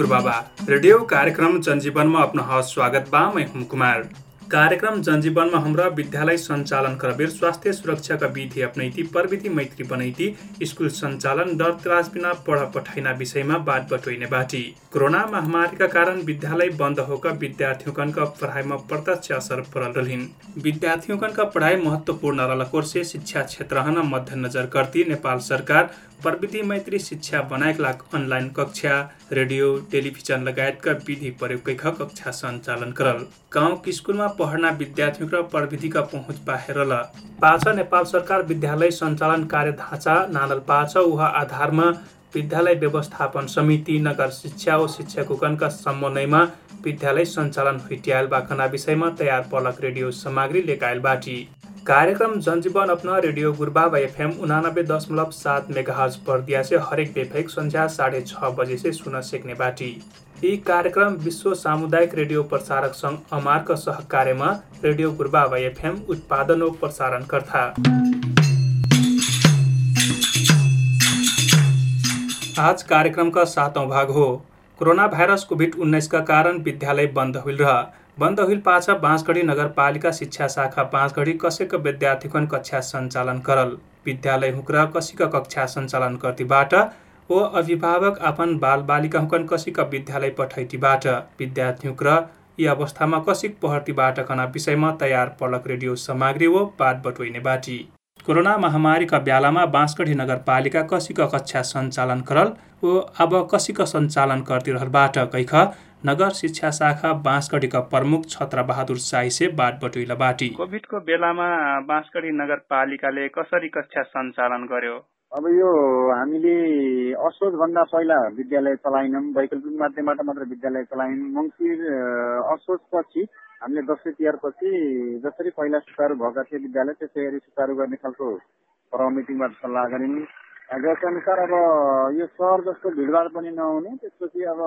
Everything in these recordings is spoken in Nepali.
जय गुरु बाबा रेडियो कार्यक्रम जनजीवनमा अपना हवस स्वागत बा मैं हुम कुमार। कार्यक्रम जनजीवनमा हमरा विद्यालय सञ्चालन करबेर स्वास्थ्य सुरक्षाका विधि अपनैती प्रविधि मैत्री बनैती स्कुल सञ्चालन डर त्रास बिना पढ पठाइना विषयमा बात बटोइने बाटी। कोरोना महामारीका कारण विद्यालय बन्द होकर विद्यार्थीकनका पढाइमा प्रत्यक्ष असर पड़ल रहिन् विद्यार्थीकनका पढाइ महत्त्वपूर्ण रहलकोर से शिक्षा क्षेत्र मध्यनजर करती नेपाल सरकार प्रविधि मैत्री शिक्षा बनाएक लाग अनलाइन कक्षा रेडियो टेलिभिजन लगायतका विधि प्रयोग कैख कक्षा सञ्चालन करल। गाउँ स्कुलमा पढ्ना विद्यार्थी र प्रविधिका पहुँच बाहेर पाछ नेपाल सरकार विद्यालय सञ्चालन कार्य ढाँचा नानल पाछ उहा आधारमा विद्यालय व्यवस्थापन समिति नगर शिक्षा ओ शिक्षकगणका समन्वयमा विद्यालय सञ्चालन हुइट्यायल बाखना विषयमा तयार पलक रेडियो सामग्री लेकायल बाटी। कार्यक्रम जनजीवन अपना रेडियो गुरबाबा एफएम उनानब्बे दशमलव सात मेगाहज से हरेक बेफेक संध्या साढे छ बजे से सुन सक्ने बाटी। यी कार्यक्रम विश्व सामुदायिक रेडियो प्रसारक सङ्घ अमारका सहकार्यमा रेडियो गुरबाबा एफएम उत्पादन प्रसारण कर्ता आज कार्यक्रमका सातौँ भाग हो। कोरोना भाइरस कोभिड उन्नाइसका कारण विद्यालय बन्द हुइल रह बन्द हुइल पाछा बाँसगढी नगरपालिका शिक्षा शाखा बाँसगढी कसैको विद्यार्थीकन कक्षा सञ्चालन करल। विद्यालय हुक्रा कसीका कक्षा सञ्चालन गर्तीबाट ओ अभिभावक आफ्न बाल बालिका हुकन कसीका विद्यालय पठैतीबाट। विद्यार्थी हुक्र यी अवस्थामा कसिक पहर्तीबाट कना विषयमा तयार पलक रेडियो सामग्री ओ बात बटोइने बाटी। कोरोना महामारीका बेलामा बाँसगढी नगरपालिका कसीका कक्षा सञ्चालन करल ओ अब कसीका सञ्चालन गर्दिरहलबाट कैख नगर शिक्षा शाखा बाँसगढीका प्रमुख छत्र बहादुर साइसे बात बटुइला बाटी। कोभिडको बेलामा बाँसगढी नगरपालिकाले कसरी कक्षा सञ्चालन गर्यो? अब यो हामीले असोजभन्दा पहिला विद्यालय चलाएनौँ वैकल्पिक माध्यमबाट मात्र विद्यालय चलायौँ मङ्सिर असोजपछि हामीले दसैँ तिहारपछि जसरी पहिला सुचारू भएका थिए विद्यालय त्यसै गरी सुचारू गर्ने खालको प्रव मिटिङबाट सल्लाह गऱ्यौँ जस अनुसार अब यो सहर जस्तो भिडभाड पनि नहुने त्यसपछि अब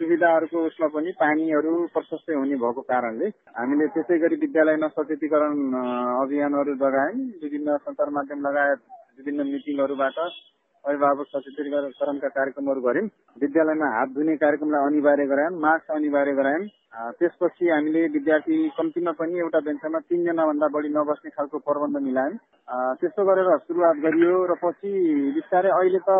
सुविधाहरूको उसमा पनि पानीहरू प्रशस्तै हुने भएको कारणले हामीले त्यसै गरी विद्यालयमा सचेतीकरण अभियानहरू लगायौँ विभिन्न सञ्चार माध्यम लगायत विभिन्न मिटिङहरूबाट अभिभावक सचेतीकरणका कार्यक्रमहरू गऱ्यौँ। विद्यालयमा हात धुने कार्यक्रमलाई अनिवार्य गरायौँ मास्क अनिवार्य गरायौँ त्यसपछि हामीले विद्यार्थी कम्तीमा पनि एउटा बेन्चमा तिनजनाभन्दा बढी नबस्ने खालको प्रबन्ध मिलायौँ। त्यस्तो गरेर सुरुवात गरियो र पछि बिस्तारै अहिले त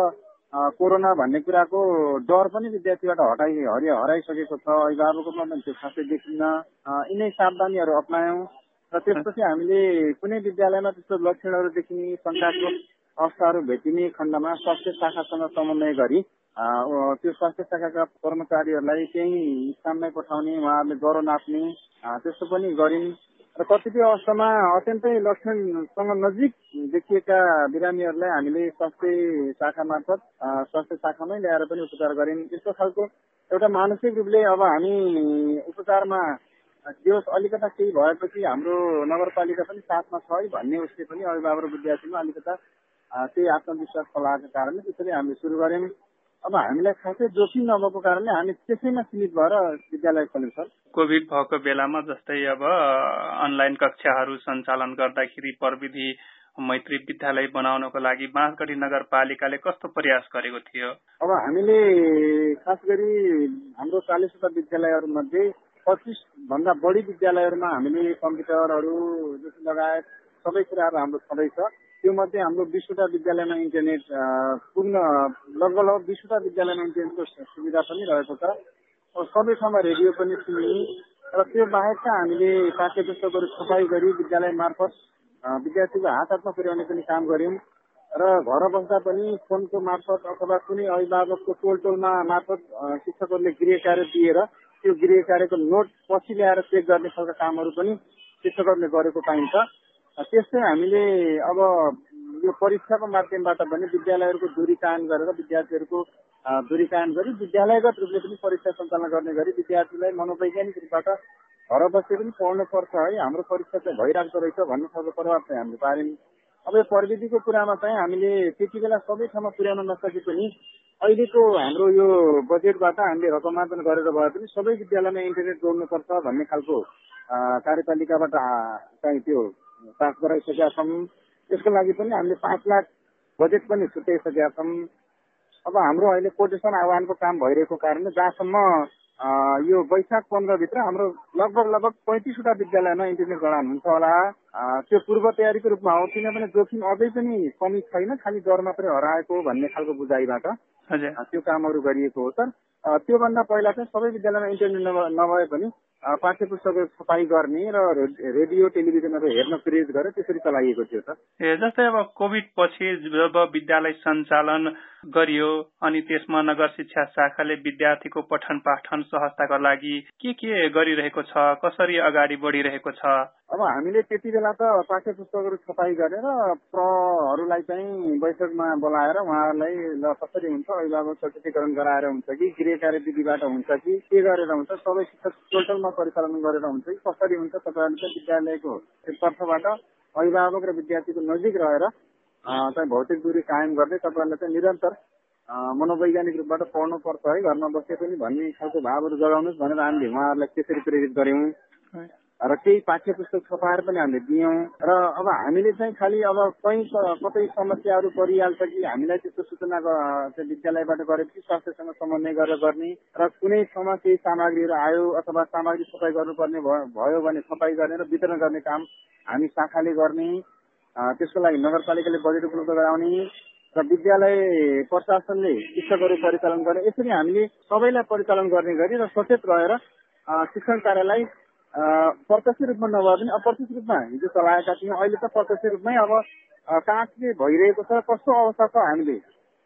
कोरोना भन्ने कुराको डर पनि विद्यार्थीबाट हटाइ हरि हराइसकेको छ। अभिभावकमा पनि त्यो खासै देखिन्न। यिनै सावधानीहरू अप्नायौँ। र त्यसपछि हामीले कुनै विद्यालयमा त्यस्तो लक्षणहरू देखिने शङ्कात्मक अवस्थाहरू भेटिने खण्डमा स्वास्थ्य शाखासँग समन्वय गरी त्यो स्वास्थ्य शाखाका कर्मचारीहरूलाई त्यही स्थानमै पठाउने उहाँहरूले ज्वरो नाप्ने त्यस्तो पनि गरिन्। र कतिपय अवस्थामा अत्यन्तै लक्षणसँग नजिक देखिएका बिरामीहरूलाई हामीले स्वास्थ्य शाखा मार्फत स्वास्थ्य शाखामै ल्याएर पनि उपचार गऱ्यौँ त्यस्तो खालको एउटा मानसिक रूपले अब हामी उपचारमा त्यो अलिकता केही भएपछि हाम्रो नगरपालिका पनि साथमा छ है भन्ने उसले पनि अभिभावक विद्यार्थीमा अलिकता त्यही आत्मविश्वास फलाएको कारणले त्यसरी हामीले सुरु गऱ्यौँ अब हामीलाई खासै जोखिम नभएको कारणले हामी त्यसैमा सीमित भएर विद्यालय खोल्यौँ सर कोभिड भएको बेलामा जस्तै अब अनलाइन कक्षाहरू सञ्चालन गर्दाखेरि प्रविधि मैत्री विद्यालय बनाउनको लागि बाँसगढी नगरपालिकाले कस्तो प्रयास गरेको थियो? अब हामीले खास गरी हाम्रो चालिसवटा विद्यालयहरूमध्ये पच्चिस भन्दा बढी विद्यालयहरूमा हामीले कम्प्युटरहरू लगायत सबै कुराहरू हाम्रो छँदैछ। त्यो मध्ये हाम्रो बिसवटा विद्यालयमा इन्टरनेट पूर्ण लगभग लगभग बिसवटा विद्यालयमा इन्टरनेटको सुविधा पनि रहेको छ। सबै ठाउँमा रेडियो पनि सुनिने। र त्यो बाहेक हामीले पाठ्य पुस्तकहरू सफाइ गरी विद्यालय मार्फत विद्यार्थीको हात हातमा पुर्याउने पनि काम गऱ्यौँ। र घर बस्दा पनि फोनको मार्फत अथवा कुनै अभिभावकको टोल टोलमा मार्फत शिक्षकहरूले गृह कार्य दिएर त्यो गृह कार्यको नोट पछि ल्याएर चेक गर्ने खालका कामहरू पनि शिक्षकहरूले गरेको पाइन्छ। त्यस्तै हामीले अब यो परीक्षाको माध्यमबाट पनि विद्यालयहरूको दूरी कायम गरेर विद्यार्थीहरूको दूरी कायम गरी विद्यालयगत रूपले पनि परीक्षा सञ्चालन गर्ने गरी विद्यार्थीलाई मनोवैज्ञानिक रूपबाट घर बसे पनि पढ्नुपर्छ है। हाम्रो परीक्षा चाहिँ भइरहेको रहेछ भन्ने खालको प्रभाव चाहिँ हामीले पार्यौँ अब यो प्रविधिको कुरामा चाहिँ हामीले त्यति बेला सबै ठाउँमा पुर्याउन नसके पनि अहिलेको हाम्रो यो बजेटबाट हामीले रकमार्जन गरेर भए पनि सबै विद्यालयमा इन्टरनेट जोड्नुपर्छ भन्ने खालको कार्यपालिकाबाट चाहिँ त्यो पास गराइसकेका छौँ। त्यसको लागि पनि हामीले पाँच लाख बजेट पनि छुट्याइसकेका छौँ। अब हाम्रो अहिले कोटेसन आह्वानको काम भइरहेको कारणले जहाँसम्म यो वैशाख पन्ध्रभित्र हाम्रो लगभग लगभग पैँतिसवटा विद्यालयमा इन्टरनेट गराउनु हुन्छ होला। त्यो पूर्व तयारीको रूपमा हो किनभने जोखिम अझै पनि कमी छैन खालि डर मात्रै हराएको भन्ने खालको बुझाइबाट त्यो कामहरू गरिएको हो सर। त्योभन्दा पहिला चाहिँ सबै विद्यालयमा इन्टरनेट नभए पनि पाठ्य पुस्तकहरू छपाई गर्ने र रेडियो टेलिभिजनहरू हेर्न प्रेरित गरेर त्यसरी चलाइएको थियो ए जस्तै अब कोभिड पछि जब विद्यालय सञ्चालन गरियो। अनि त्यसमा नगर शिक्षा शाखाले विद्यार्थीको पठन पाठन सहजताका लागि के के गरिरहेको छ कसरी अगाडि बढिरहेको छ? अब हामीले त्यति बेला त पाठ्य पुस्तकहरू छपाई गरेर प्रहरूलाई चाहिँ बैठकमा बोलाएर उहाँहरूलाई ल कसरी हुन्छ अभिभावक सर्टिफिकेट गराएर हुन्छ कि गृह कार्य विधिबाट हुन्छ कि के गरेर हुन्छ सबै शिक्षक टोटलमा परिचालन गरेर हुन्छ कि कसरी हुन्छ तपाईँहरूले विद्यालयको तर्फबाट अभिभावक र विद्यार्थीको नजिक रहेर चाहिँ भौतिक दूरी कायम गर्दै तपाईँहरूले चाहिँ निरन्तर मनोवैज्ञानिक रूपबाट पढ्नुपर्छ है घरमा बसे पनि भन्ने खालको भावहरू जगाउनुहोस् भनेर हामीले उहाँहरूलाई त्यसरी प्रेरित गर्यौँ र केही पाठ्य पुस्तक छपाएर पनि हामीले दियौँ। र अब हामीले चाहिँ खालि अब कहीँ कतै समस्याहरू परिहाल्छ कि हामीलाई त्यस्तो सूचना विद्यालयबाट गरेपछि स्वास्थ्यसँग समन्वय गरेर गर्ने र कुनै ठाउँमा केही सामग्रीहरू आयो अथवा सामग्री छपाई गर्नुपर्ने भयो भने छपाई गर्ने र वितरण गर्ने काम हामी शाखाले गर्ने। त्यसको लागि नगरपालिकाले बजेट उपलब्ध गराउने र विद्यालय प्रशासनले शिक्षकहरू परिचालन गर्ने। यसरी हामीले सबैलाई परिचालन गर्ने गरी र सचेत रहेर शिक्षण कार्यलाई प्रत्यक्ष रूपमा नभए पनि अप्रत्यक्ष रूपमा हिजो चलाएका थियौँ। अहिले त प्रत्यक्ष रूपमै अब कहाँ के भइरहेको छ। कस्तो अवस्था छ हामीले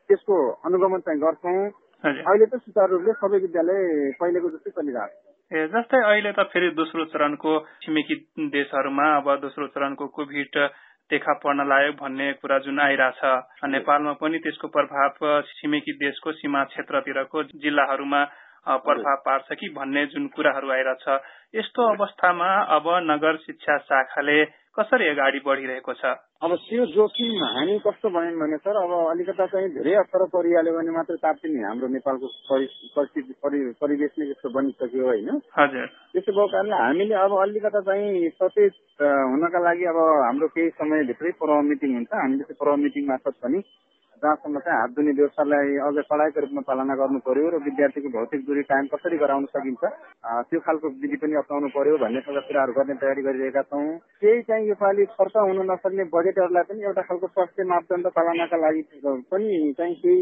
त्यसको अनुगमन चाहिँ गर्छौँ। अहिले त सुचारू रूपले सबै विद्यालय पहिलेको जस्तै चलिरहेको ए जस्तै अहिले त फेरि दोस्रो चरणको छिमेकी देशहरूमा अब दोस्रो चरणको कोभिड देखा पर्न लाग्यो भन्ने कुरा जुन आइरहेछ। नेपालमा पनि त्यसको प्रभाव छिमेकी देशको सीमा क्षेत्रतिरको जिल्लाहरूमा प्रभाव पार्छ कि भन्ने जुन कुराहरू आइरहेछ। यस्तो अवस्थामा अब नगर शिक्षा शाखाले कसरी अगाडि बढिरहेको छ? अब त्यो जोखिम हामी कस्तो भन्यौँ भने सर अब अलिकता चाहिँ धेरै अप्ठ्यारो परिहाल्यो भने मात्रै तात्तिने हाम्रो नेपालको परिस्थिति परिवेश नै यस्तो बनिसक्यो होइन। हजुर। त्यसो भएको कारणले हामीले अब अलिकता चाहिँ सचेत हुनका लागि अब हाम्रो केही समयभित्रै पर्व मिटिङ हुन्छ। हामीले त्यो पर्व मिटिङ मार्फत पनि जहाँसम्म चाहिँ हात धुने व्यवस्थालाई अझ कडाइको रूपमा पालना गर्नु पर्यो र विद्यार्थीको भौतिक दूरी कायम कसरी गराउन सकिन्छ त्यो खालको विधि पनि अप्नाउनु पर्यो भन्ने खालका कुराहरू गर्ने तयारी गरिरहेका छौँ। केही चाहिँ योपालि खर्च हुन नसक्ने बजेटहरूलाई पनि एउटा खालको स्वास्थ्य मापदण्ड पालनाका लागि पनि चाहिँ केही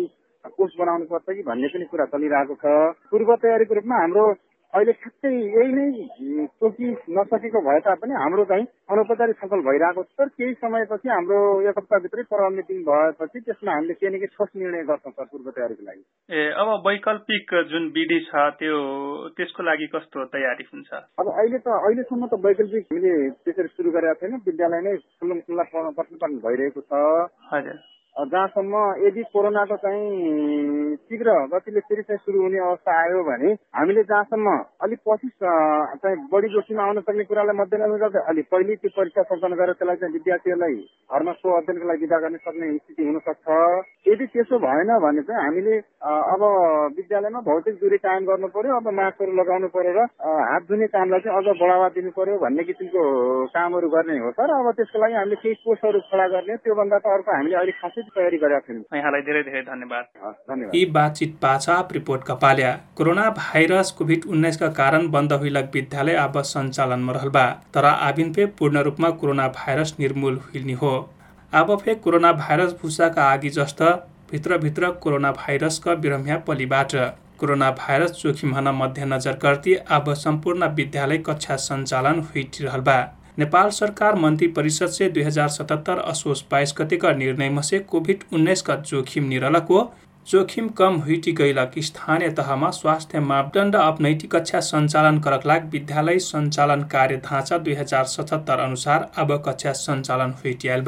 कोष बनाउनु पर्छ कि भन्ने पनि कुरा चलिरहेको छ। पूर्व तयारीको रूपमा हाम्रो अहिले ठ्याक्कै यही नै तोकि नसकेको भए तापनि हाम्रो चाहिँ अनौपचारिक छलफल भइरहेको छ। तर केही समयपछि हाम्रो एक हप्ताभित्रै पर्व मिटिङ भएपछि त्यसमा हामीले केही न केही ठोस निर्णय गर्छौँ सर पूर्व तयारीको लागि। ए अब वैकल्पिक जुन विधि छ त्यो त्यसको लागि कस्तो तयारी हुन्छ? अब अहिले त अहिलेसम्म त वैकल्पिक हामीले त्यसरी सुरु गरेका छैनौँ। विद्यालय नै खुल्लुम खुल्ला पठन भइरहेको छ। हजुर। जहाँसम्म यदि कोरोनाको चाहिँ शीघ्र गतिले फेरि चाहिँ सुरु हुने अवस्था आयो भने हामीले जहाँसम्म अलिक पछि चाहिँ बढी जोखिम आउन सक्ने कुरालाई मध्यनजर गर्दै अलिक पहिले त्यो परीक्षा सञ्चालन गरेर त्यसलाई चाहिँ विद्यार्थीहरूलाई घरमा सो अध्ययनको लागि विदा गर्न सक्ने स्थिति हुन सक्छ यदि त्यसो भएन भने चाहिँ हामीले अब विद्यालयमा भौतिक दूरी कायम गर्नु पर्यो अब मास्कहरू लगाउनु पर्यो र हात धुने कामलाई चाहिँ अझ बढावा दिनु पर्यो भन्ने किसिमको कामहरू गर्ने हो। तर अब त्यसको लागि हामीले केही कोर्सहरू खडा गर्ने त्योभन्दा त अर्को हामीले अलिक खासै तयारी गरेका थियौँ यहाँलाई धेरै धेरै धन्यवाद। यी बातचित पाछा रिपोर्ट कपाल्या कोरोना भाइरस कोभिड उन्नाइसका कारण बन्द हुइलक विद्यालय अब सञ्चालनमा रहलबा तर आबिन पे पूर्ण रूपमा कोरोना भाइरस निर्मूल हुइने हो। अब फे कोरोना भाइरस भुसाका आगि जस्ता भित्रभित्र कोरोना भाइरसका बिरम्या पलिबाट कोरोना भाइरस जोखिम हन मध्यनजर गर्दै अब सम्पूर्ण विद्यालय कक्षा सञ्चालन हुइरहल बा नेपाल सरकार मन्त्री परिषद से दुई हजार सतहत्तर असोज बाइस गतेका निर्णयमा से कोभिड उन्नाइस का जोखिम निरलको जोखिम कम हुइटी गैलक स्थानीय तहमा स्वास्थ्य मापदण्ड अपनैटी कक्षा सञ्चालन करकलाग विद्यालय सञ्चालन कार्य ढाँचा दुई हजार सतहत्तर अनुसार अब कक्षा सञ्चालन हुइटियाल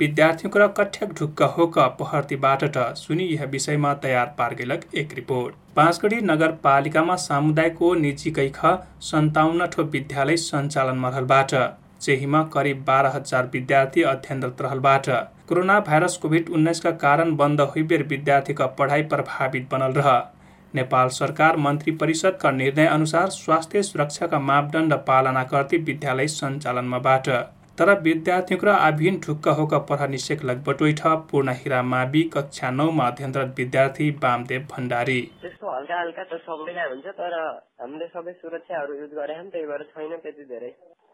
विद्यार्थीको र कठ्याक ढुक्क होक पहर्तीबाट सुनि यह विषयमा तयार पार्गेलक एक रिपोर्ट। पाँचगढी नगरपालिकामा सामुदायिक निजी कैख सन्ताउन्न ठो विद्यालय सञ्चालनमा रहलबाट। चेहीमा करिब बाह्र हजार विद्यार्थी अध्ययनरत रहलबाट। कोरोना भाइरस कोभिड उन्नाइसका कारण बन्द हुइबेर विद्यार्थीका पढाइ प्रभावित बनल रह। नेपाल सरकार मन्त्री परिषदका निर्णय अनुसार स्वास्थ्य सुरक्षाका मापदण्ड पालना गर्दै विद्यालय सञ्चालनमाबाट। तर विद्यार्थीको र आभिन ढुक्क होक पढ निषेक लगबटोइठ पूर्ण हिरा मावि कक्षा नौमा अध्ययनरत विद्यार्थी वामदेव भण्डारी। त्यस्तो हल्का हल्का त सबैलाई हुन्छ तर हामीले सबै सुरक्षाहरू युज गरे त्यही भएर छैन त्यति धेरै।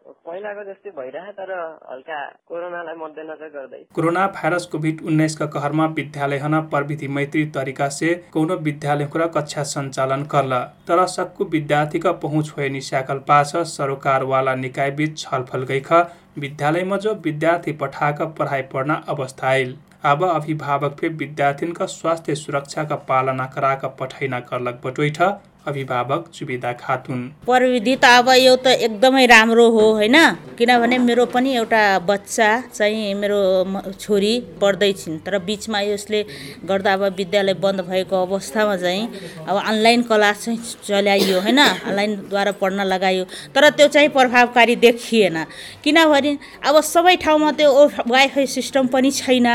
पहिलाको जस्तै भइरह तर हल्का कोरोनालाई मध्यनजर गर्दै। कोरोना भाइरस कोभिड उन्नाइसका कहरमा विद्यालय प्रविधि मैत्री तरिका से कौनो विद्यालय कक्षा सञ्चालन करल। तर सक्कु विद्यार्थीका पहुँच होए निशाकल पास सरोकार वाला निकाय बीच छलफल गइख विद्यालयमा जो विद्यार्थी पठाक पढाइ पढ्न अवस्था आइल। अब अभिभावक फे विद्यार्थीका स्वास्थ्य सुरक्षाका पालना कराक पठाइना करलक बटोइठ अभिभावक सुविधा खातुन। प्रविधि त अब यो त एकदमै राम्रो हो होइन? किनभने मेरो पनि एउटा बच्चा चाहिँ मेरो छोरी पढ्दै छिन्। तर बिचमा यसले गर्दा अब विद्यालय बन्द भएको अवस्थामा चाहिँ अब अनलाइन क्लास चाहिँ चलाइयो होइन? अनलाइनद्वारा पढ्न लगायो। तर त्यो चाहिँ प्रभावकारी देखिएन। किनभने अब सबै ठाउँमा त्यो वाइफाई सिस्टम पनि छैन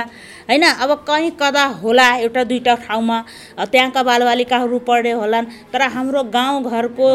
होइन? अब कहीँ कदा होला एउटा दुईवटा ठाउँमा। त्यहाँका बालबालिकाहरू पढ्ने होलान् तर हाम्रो गाउँघरको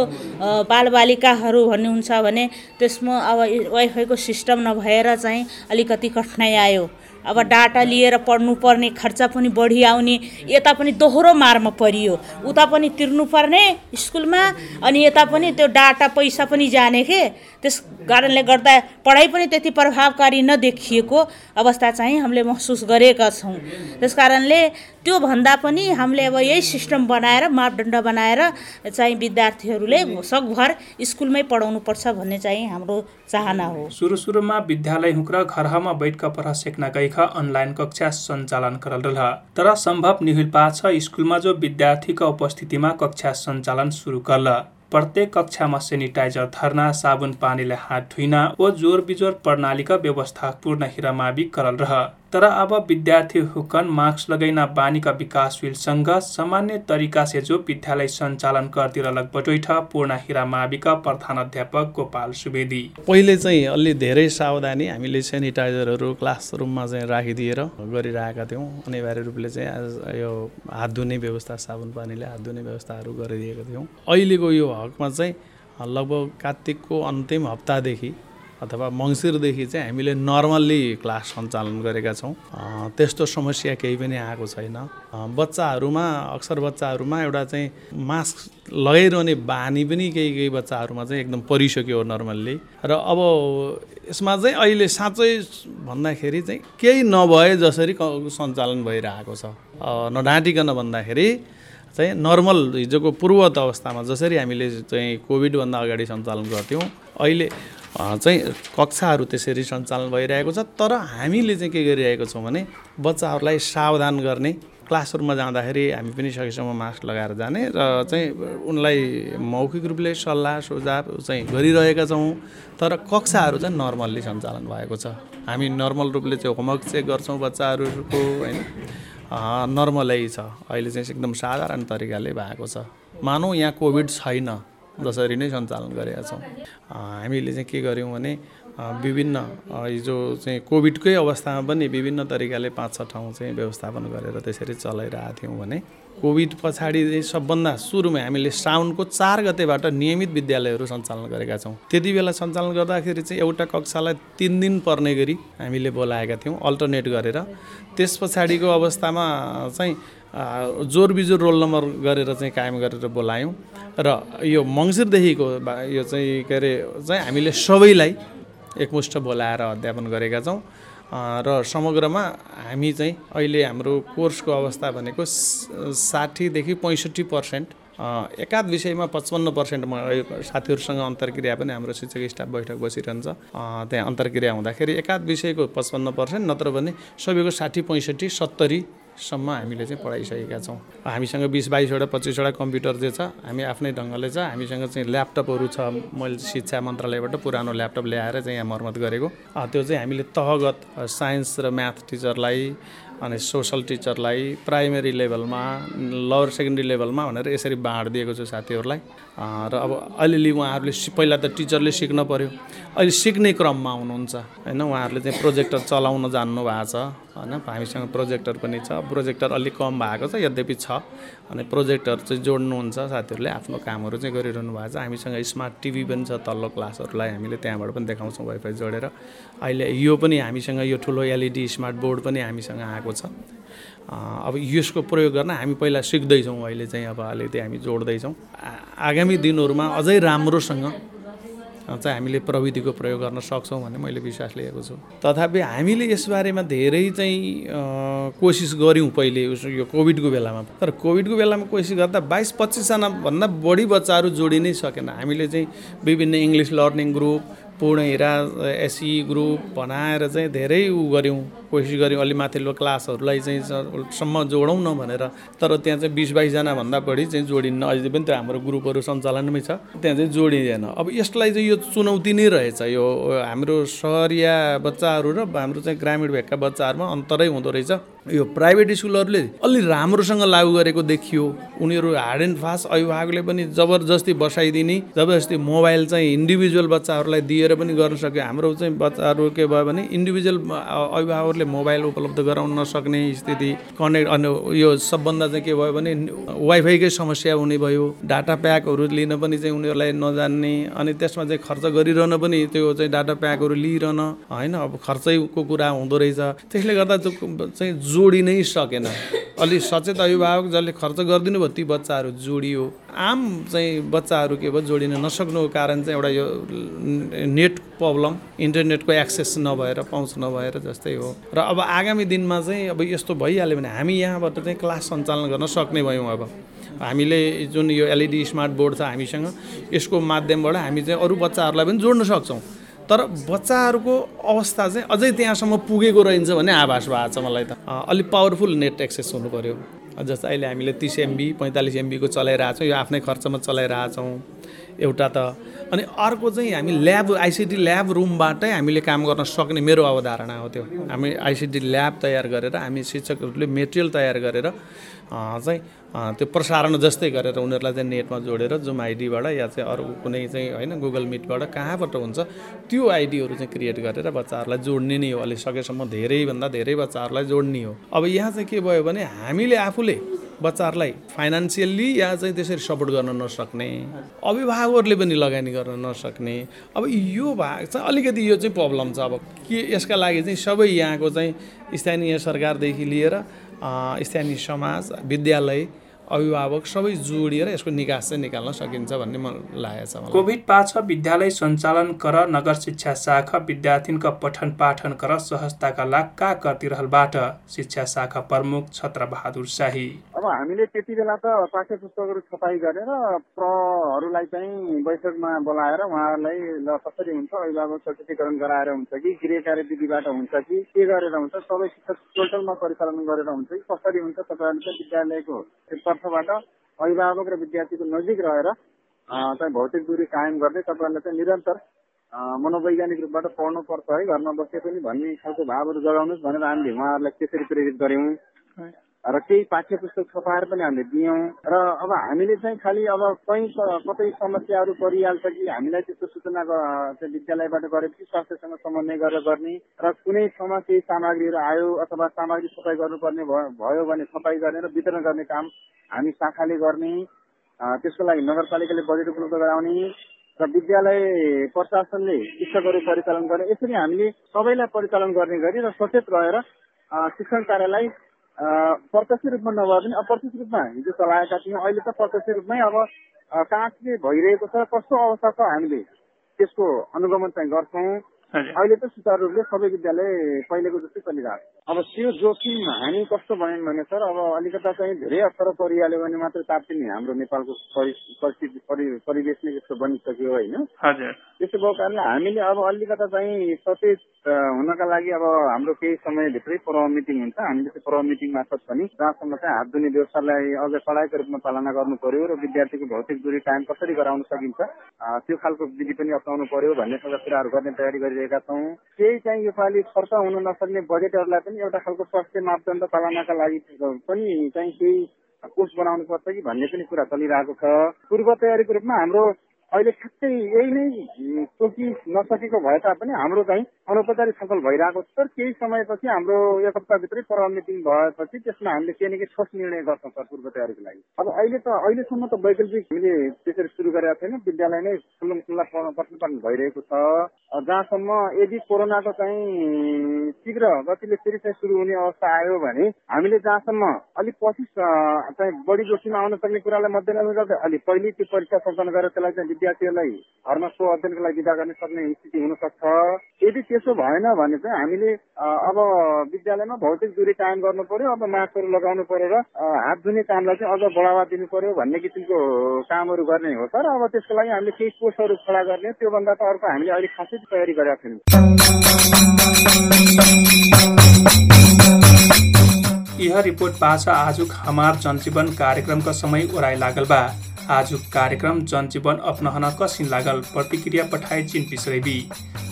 बालबालिकाहरू भन्नुहुन्छ भने त्यसमा अब वाइफाईको सिस्टम नभएर चाहिँ अलिकति कठिनाइ आयो। अब डाटा लिएर पढ्नुपर्ने खर्च पनि बढी आउने यता पनि दोहोरो मारमा परियो। उता पनि तिर्नुपर्ने स्कुलमा अनि यता पनि त्यो डाटा पैसा पनि जाने के? त्यस कारणले गर्दा पढाइ पनि त्यति प्रभावकारी नदेखिएको अवस्था चाहिँ हामीले महसुस गरेका छौँ। त्यस कारणले त्योभन्दा पनि हामीले अब यही सिस्टम बनाएर मापदण्ड बनाएर चाहिँ विद्यार्थीहरूले सकभर स्कुलमै पढाउनुपर्छ भन्ने चाहिँ हाम्रो चाहना हो। सुरु सुरुमा विद्यालय हुक्र घरमा बैठक पर सेक्न गइख अनलाइन कक्षा सञ्चालन करल रह तर सम्भव निहुल पाछ स्कुलमा जो विद्यार्थीका उपस्थितिमा कक्षा सञ्चालन सुरु करल। प्रत्येक कक्षामा सेनिटाइजर धर्ना साबुन पानीले हात धुइन ओ जोर बिजोर प्रणालीका व्यवस्था पूर्ण हिरामावि करल रह। तर अब विद्यार्थी हुकन मास्क लगैना बानीका विकास विलसँग सामान्य तरिका से जो विद्यालय सञ्चालन गर्तिर लग बटोइठ पूर्ण हिरा माविका प्रधान अध्यापक गोपाल सुवेदी। पहिले चाहिँ अलि धेरै सावधानी हामीले सेनिटाइजरहरू क्लासरुममा चाहिँ राखिदिएर गरिरहेका थियौँ। अनिवार्य रूपले चाहिँ यो हात धुने व्यवस्था साबुन पानीले हात धुने व्यवस्थाहरू गरिदिएका थियौँ। अहिलेको यो हकमा चाहिँ लगभग कार्तिकको अन्तिम हप्तादेखि अथवा मङ्सिरदेखि चाहिँ हामीले नर्मल्ली क्लास सञ्चालन गरेका छौँ। त्यस्तो समस्या केही पनि आएको छैन। बच्चाहरूमा अक्सर बच्चाहरूमा एउटा चाहिँ मास्क लगाइरहने बानी पनि केही केही बच्चाहरूमा चाहिँ एकदम परिसक्यो नर्मल्ली। र अब यसमा चाहिँ अहिले साँच्चै भन्दाखेरि चाहिँ केही नभए जसरी सञ्चालन भइरहेको छ। नढाँटिकन भन्दाखेरि चाहिँ नर्मल हिजोको पूर्वत अवस्थामा जसरी हामीले चाहिँ कोभिडभन्दा अगाडि सञ्चालन गर्थ्यौँ अहिले चाहिँ कक्षाहरू त्यसरी सञ्चालन भइरहेको छ तर हामीले चाहिँ के गरिरहेको छौँ भने बच्चाहरूलाई सावधान गर्ने क्लासरुममा जाँदाखेरि हामी पनि सकेसम्म मास्क लगाएर जाने र चाहिँ उनलाई मौखिक रूपले सल्लाह सुझाव चाहिँ गरिरहेका छौँ। तर कक्षाहरू चाहिँ नर्मल्ली सञ्चालन भएको छ। हामी नर्मल रूपले चाहिँ होमवर्क चेक गर्छौँ बच्चाहरूको होइन? नर्मलै छ। अहिले चाहिँ एकदम साधारण तरिकाले भएको छ। मानौँ यहाँ कोभिड छैन। जसरी नै सञ्चालन गरेका छौँ। हामीले चाहिँ के गर्यौँ भने विभिन्न हिजो चाहिँ कोभिडकै अवस्थामा पनि विभिन्न तरिकाले पाँच छ ठाउँ चाहिँ व्यवस्थापन गरेर त्यसरी चलाइरहेको थियौँ भने कोभिड पछाडि सबभन्दा सुरुमा हामीले साउनको चार गतेबाट नियमित विद्यालयहरू सञ्चालन गरेका छौँ। त्यति बेला सञ्चालन गर्दाखेरि चाहिँ एउटा कक्षालाई तिन दिन पर्ने गरी हामीले बोलाएका थियौँ अल्टरनेट गरेर। त्यस पछाडिको अवस्थामा चाहिँ जोर बिजोर रोल नम्बर गरेर चाहिँ कायम गरेर बोलायौँ। र यो मङ्सिरदेखिको यो चाहिँ के अरे चाहिँ हामीले सबैलाई एकमुष्ट बोलाएर अध्यापन गरेका छौँ। र समग्रमा हामी चाहिँ अहिले हाम्रो कोर्सको अवस्था भनेको साठीदेखि पैँसठी पर्सेन्ट एकाध विषयमा पचपन्न पर्सेन्ट साथीहरूसँग अन्तर्क्रिया पनि हाम्रो शिक्षक स्टाफ बैठक बसिरहन्छ। त्यहाँ अन्तर्क्रिया हुँदाखेरि एकाध विषयको पचपन्न पर्सेन्ट नत्र भने सबैको साठी पैँसठी सत्तरी सम्म हामीले चाहिँ पढाइसकेका छौँ। हामीसँग बिस बाइसवटा पच्चिसवटा कम्प्युटर जे छ हामी आफ्नै ढङ्गले छ हामीसँग चाहिँ ल्यापटपहरू छ। मैले शिक्षा मन्त्रालयबाट पुरानो ल्यापटप ल्याएर चाहिँ यहाँ मर्मत गरेको। त्यो चाहिँ हामीले तहगत साइन्स र म्याथ टिचरलाई अनि सोसल टिचरलाई प्राइमेरी लेभलमा लोवर सेकेन्ड्री लेभलमा भनेर यसरी बाँडिदिएको छु साथीहरूलाई। र अब अलिअलि उहाँहरूले पहिला त टिचरले सिक्न पऱ्यो अहिले सिक्ने क्रममा हुनुहुन्छ होइन? उहाँहरूले चाहिँ प्रोजेक्टर चलाउन जान्नु भएको छ होइन? हामीसँग प्रोजेक्टर पनि छ। प्रोजेक्टर अलिक कम भएको छ यद्यपि छ। अनि प्रोजेक्टर चाहिँ जोड्नुहुन्छ साथीहरूले आफ्नो कामहरू चाहिँ गरिरहनु भएको छ। हामीसँग स्मार्ट टिभी पनि छ तल्लो क्लासहरूलाई हामीले त्यहाँबाट पनि देखाउँछौँ वाइफाई जोडेर। अहिले यो पनि हामीसँग यो ठुलो एलइडी स्मार्ट बोर्ड पनि हामीसँग आएको छ। अब यसको प्रयोग गर्न हामी पहिला सिक्दैछौँ अहिले चाहिँ अब अलिकति हामी जोड्दैछौँ। आगामी दिनहरूमा अझै राम्रोसँग चाहिँ हामीले प्रविधिको प्रयोग गर्न सक्छौँ भन्ने मैले विश्वास लिएको छु। तथापि हामीले यसबारेमा धेरै चाहिँ कोसिस गऱ्यौँ पहिले यो कोभिडको बेलामा। तर कोभिडको बेलामा कोसिस गर्दा बाइस पच्चिसजनाभन्दा बढी बच्चाहरू जोडि नै सकेन। हामीले चाहिँ विभिन्न इङ्ग्लिस लर्निङ ग्रुप पूर्ण हिरा एसई ग्रुप बनाएर चाहिँ धेरै उ गऱ्यौँ कोसिस गऱ्यौँ। अलि माथिल्लो क्लासहरूलाई चाहिँ सम्म जोडौँ न भनेर। तर त्यहाँ चाहिँ बिस बाइसजनाभन्दा बढी चाहिँ जोडिन्न अहिले पनि त्यो हाम्रो ग्रुपहरू सञ्चालनमै छ त्यहाँ चाहिँ जोडिँदैन। अब यसलाई चाहिँ यो चुनौती नै रहेछ। यो हाम्रो सहरिया बच्चाहरू र हाम्रो चाहिँ ग्रामीण भेगका बच्चाहरूमा अन्तरै हुँदो रहेछ। यो प्राइभेट स्कुलहरूले अलि राम्रोसँग लागू गरेको देखियो। उनीहरू हार्ड एन्ड फास्ट अभिभावकले पनि जबरजस्ती बसाइदिने जबरजस्ती मोबाइल चाहिँ इन्डिभिजुअल बच्चाहरूलाई दिएर पनि गर्न सक्यो। हाम्रो चाहिँ बच्चाहरू के भयो भने इन्डिभिजुअल अभिभावकहरूले मोबाइल उपलब्ध गराउन नसक्ने स्थिति कनेक्ट अनि यो सबभन्दा चाहिँ के भयो भने वाइफाईकै समस्या हुने भयो। डाटा प्याकहरू लिन पनि चाहिँ उनीहरूलाई नजान्ने अनि त्यसमा चाहिँ खर्च गरिरहन पनि त्यो चाहिँ डाटा प्याकहरू लिइरहन होइन? अब खर्चैको कुरा हुँदो रहेछ। त्यसले गर्दा चाहिँ जोडी नै सकेन। अलि सचेत अभिभावक जसले खर्च गरिदिनु भयो ती बच्चाहरू जोडियो। आम चाहिँ बच्चाहरू के भयो जोडिन नसक्नुको कारण चाहिँ एउटा यो नेट प्रब्लम इन्टरनेटको एक्सेस नभएर पहुँच नभएर जस्तै हो। र अब आगामी दिनमा चाहिँ अब यस्तो भइहाल्यो भने हामी यहाँबाट चाहिँ क्लास सञ्चालन गर्न सक्ने भयौँ अब। हामीले जुन यो एलइडी स्मार्ट बोर्ड छ हामीसँग यसको माध्यमबाट हामी चाहिँ अरू बच्चाहरूलाई पनि जोड्न सक्छौँ। तर बच्चाहरूको अवस्था चाहिँ अझै त्यहाँसम्म पुगेको रहन्छ भन्ने आभास भएको छ मलाई त। अलिक पावरफुल नेट एक्सेस हुनु पऱ्यो जस्तो अहिले हामीले तिस एमबी पैँतालिस एमबीको चलाइरहेछौँ यो आफ्नै खर्चमा चलाइरहेछौँ। एउटा त अनि अर्को चाहिँ हामी ल्याब आइसिटी ल्याब रुमबाटै हामीले काम गर्न सक्ने मेरो अवधारणा हो त्यो। हामी आइसिटी ल्याब तयार गरेर हामी शिक्षकहरूले मेटेरियल तयार गरेर चाहिँ त्यो प्रसारण जस्तै गरेर उनीहरूलाई चाहिँ नेटमा जोडेर जुम आइडीबाट या चाहिँ अरू कुनै चाहिँ होइन गुगल मिटबाट कहाँबाट हुन्छ त्यो आइडीहरू चाहिँ क्रिएट गरेर बच्चाहरूलाई जोड्ने नै हो। अहिले सकेसम्म धेरैभन्दा धेरै बच्चाहरूलाई जोड्ने हो। अब यहाँ चाहिँ के भयो भने हामीले आफूले बच्चाहरूलाई फाइनेन्सियल्ली या चाहिँ त्यसरी सपोर्ट गर्न नसक्ने अभिभावकहरूले पनि लगानी गर्न नसक्ने अब यो भाग चाहिँ अलिकति यो चाहिँ प्रब्लम छ। अब के यसका लागि चाहिँ सबै यहाँको चाहिँ स्थानीय सरकारदेखि लिएर स्थानीय समाज विद्यालय अभिभावक सबै जोडिएर यसको निकास चाहिँ निकाल्न सकिन्छ भन्ने मन लागेको छ कोभिड पाछ विद्यालय सञ्चालन कर नगर शिक्षा शाखा विद्यार्थीका पठन पाठन कर सहजताका लाग का रहलबाट शिक्षा शाखा प्रमुख छत्र बहादुर शाही। अब हामीले त्यति बेला त पाठ्य पुस्तकहरू छपाई गरेर प्रहरूलाई चाहिँ बैठकमा बोलाएर उहाँहरूलाई ल कसरी हुन्छ अभिभावक सचेतीकरण गराएर हुन्छ कि गृह कार्यविधिबाट हुन्छ कि के गरेर हुन्छ सबै शिक्षक टोटलमा परिचालन गरेर हुन्छ कि कसरी हुन्छ तपाईँहरूले चाहिँ विद्यालयको तर्फबाट अभिभावक र विद्यार्थीको नजिक रहेर चाहिँ भौतिक दूरी कायम गर्दै तपाईँहरूले चाहिँ निरन्तर मनोवैज्ञानिक रूपबाट पढ्नुपर्छ है घरमा बसे पनि भन्ने खालको भावहरू जगाउनुहोस् भनेर हामीले उहाँहरूलाई त्यसरी प्रेरित गऱ्यौँ। र केही पाठ्य पुस्तक छपाएर पनि हामीले दियौँ। र अब हामीले चाहिँ खालि अब कहीँ कतै समस्याहरू परिहाल्छ कि हामीलाई त्यस्तो सूचना विद्यालयबाट गरेपछि स्वास्थ्यसँग समन्वय गरेर गर्ने र कुनै ठाउँमा केही सामग्रीहरू आयो अथवा सामग्री सफाइ गर्नुपर्ने भयो भने सफाइ गर्ने र वितरण गर्ने काम हामी शाखाले गर्ने त्यसको लागि नगरपालिकाले बजेट उपलब्ध गराउने र विद्यालय प्रशासनले शिक्षकहरू परिचालन गर्ने। यसरी हामीले सबैलाई परिचालन गर्ने गरी र सचेत रहेर शिक्षण कार्यलाई प्रत्यक्ष रूपमा नभए पनि अप्रत्यक्ष रूपमा हिजो चलाएका थियौँ। अहिले त प्रत्यक्ष रूपमै अब कहाँ के भइरहेको छ। कस्तो अवस्था छ हामीले त्यसको अनुगमन चाहिँ गर्छौँ। अहिले त सुचारू रूपले सबै विद्यालय पहिलेको जस्तै चलिरहेको छ। अब त्यो जोखिम हामी कस्तो भयौँ भने सर अब अलिकता चाहिँ धेरै अप्ठ्यारो परिहाल्यो भने मात्रै तात्तिने हाम्रो नेपालको परिस्थिति परिवेश नै यस्तो बनिसक्यो होइन। त्यसो भएको कारणले हामीले अब अलिकता चाहिँ सचेत हुनका लागि अब हाम्रो केही समयभित्रै पर्व मिटिङ हुन्छ। हामीले त्यो पर्व मिटिङ मार्फत पनि जहाँसम्म चाहिँ हात धुने व्यवस्थालाई अझ कडाइको रूपमा पालना गर्नु पर्यो र विद्यार्थीको भौतिक दूरी कायम कसरी गराउन सकिन्छ त्यो खालको विधि पनि अप्नाउनु पर्यो भन्ने खालका कुराहरू गर्ने तयारी गरिरहेको गरिरहेका छौँ। केही चाहिँ योपालि खर्च हुन नसक्ने बजेटहरूलाई पनि एउटा खालको स्वास्थ्य मापदण्ड चलाउनका लागि पनि चाहिँ केही कोष बनाउनु पर्छ कि भन्ने पनि कुरा चलिरहेको छ। पूर्व तयारीको रूपमा हाम्रो अहिले ठ्याक्कै यही नै तोकि नसकेको भए तापनि हाम्रो चाहिँ अनौपचारिक छलफल भइरहेको छ। तर केही समयपछि हाम्रो एक हप्ताभित्रै पर मिटिङ भएपछि त्यसमा हामीले केही न केही ठोस निर्णय गर्छौँ सर पूर्व तयारीको लागि। अब अहिले त अहिलेसम्म त वैकल्पिक हामीले त्यसरी सुरु गरेका छैन। विद्यालय नै खुल्लुम खुल्ला प्रतिपादन भइरहेको छ। जहाँसम्म यदि कोरोनाको चाहिँ शीघ्र गतिले फेरि चाहिँ सुरु हुने अवस्था आयो भने हामीले जहाँसम्म अलिक पछि चाहिँ बढी जोखिम आउन सक्ने कुरालाई मध्यनजर गर्दै अलिक पहिले त्यो परीक्षा सञ्चालन गरेर त्यसलाई चाहिँ विद्यार्थीहरूलाई घरमा सो अध्ययनको लागि विदा गर्न सक्ने स्थिति हुन सक्छ यदि त्यसो भएन भने चाहिँ हामीले अब विद्यालयमा भौतिक दूरी कायम गर्नु पर्यो अब मास्कहरू लगाउनु पर्यो र हात धुने कामलाई चाहिँ अझ बढावा दिनु पर्यो भन्ने किसिमको कामहरू गर्ने हो। तर अब त्यसको लागि हामीले केही कोर्सहरू खडा गर्ने त्योभन्दा त अर्को हामीले अहिले खासै तयारी गरेका छैनौँ यह रिपोर्ट पाछा आजुक हमार जनजीवन कार्यक्रमका समय ओराइ लागल बा। आजुक कार्यक्रम जनजीवन अपनाहन कसिन लागल प्रतिक्रिया पठाए चिन पिसरेबी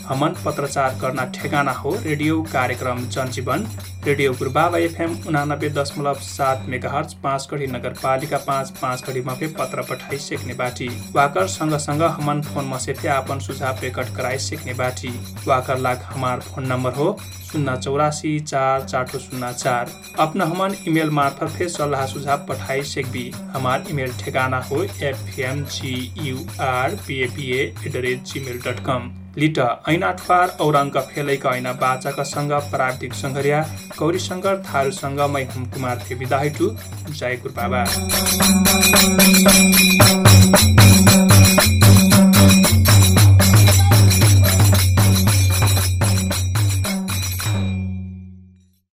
हमन पत्रचार करना ठेगाना हो रेडियो कार्यक्रम जनजीवन। रेडियो गुरुबाबा एफएम उनानब्बे दशमलव सात मेगा हर्च पाँच कड़ी नगरपालिका पाँच पाँच कड़ीमा पे पत्र पठाई सेक्ने बाटी। वाकर सँगसँग हमन फोन मसेफे आपन सुझाव रेकर्ड कराई सेक्ने बाटी। वाकर लाग हमार फोन नम्बर हो शून्य चौरासी चार चार शून्य चार। अपना हमान इमेल मार्फत फे सल्लाह सुझाव पठाई सेकबी हमार इमेल ठेगाना हो F M G U R पिएपिए at the Gmail dot com लिट ऐना ठुवार औरङ्ग फेलैका ऐना बाचाकासँग प्राविधिक सङ्घर्या गौरी शङ्कर थारूसँग मै हुम कुमार थे विदा टु जय बाबा।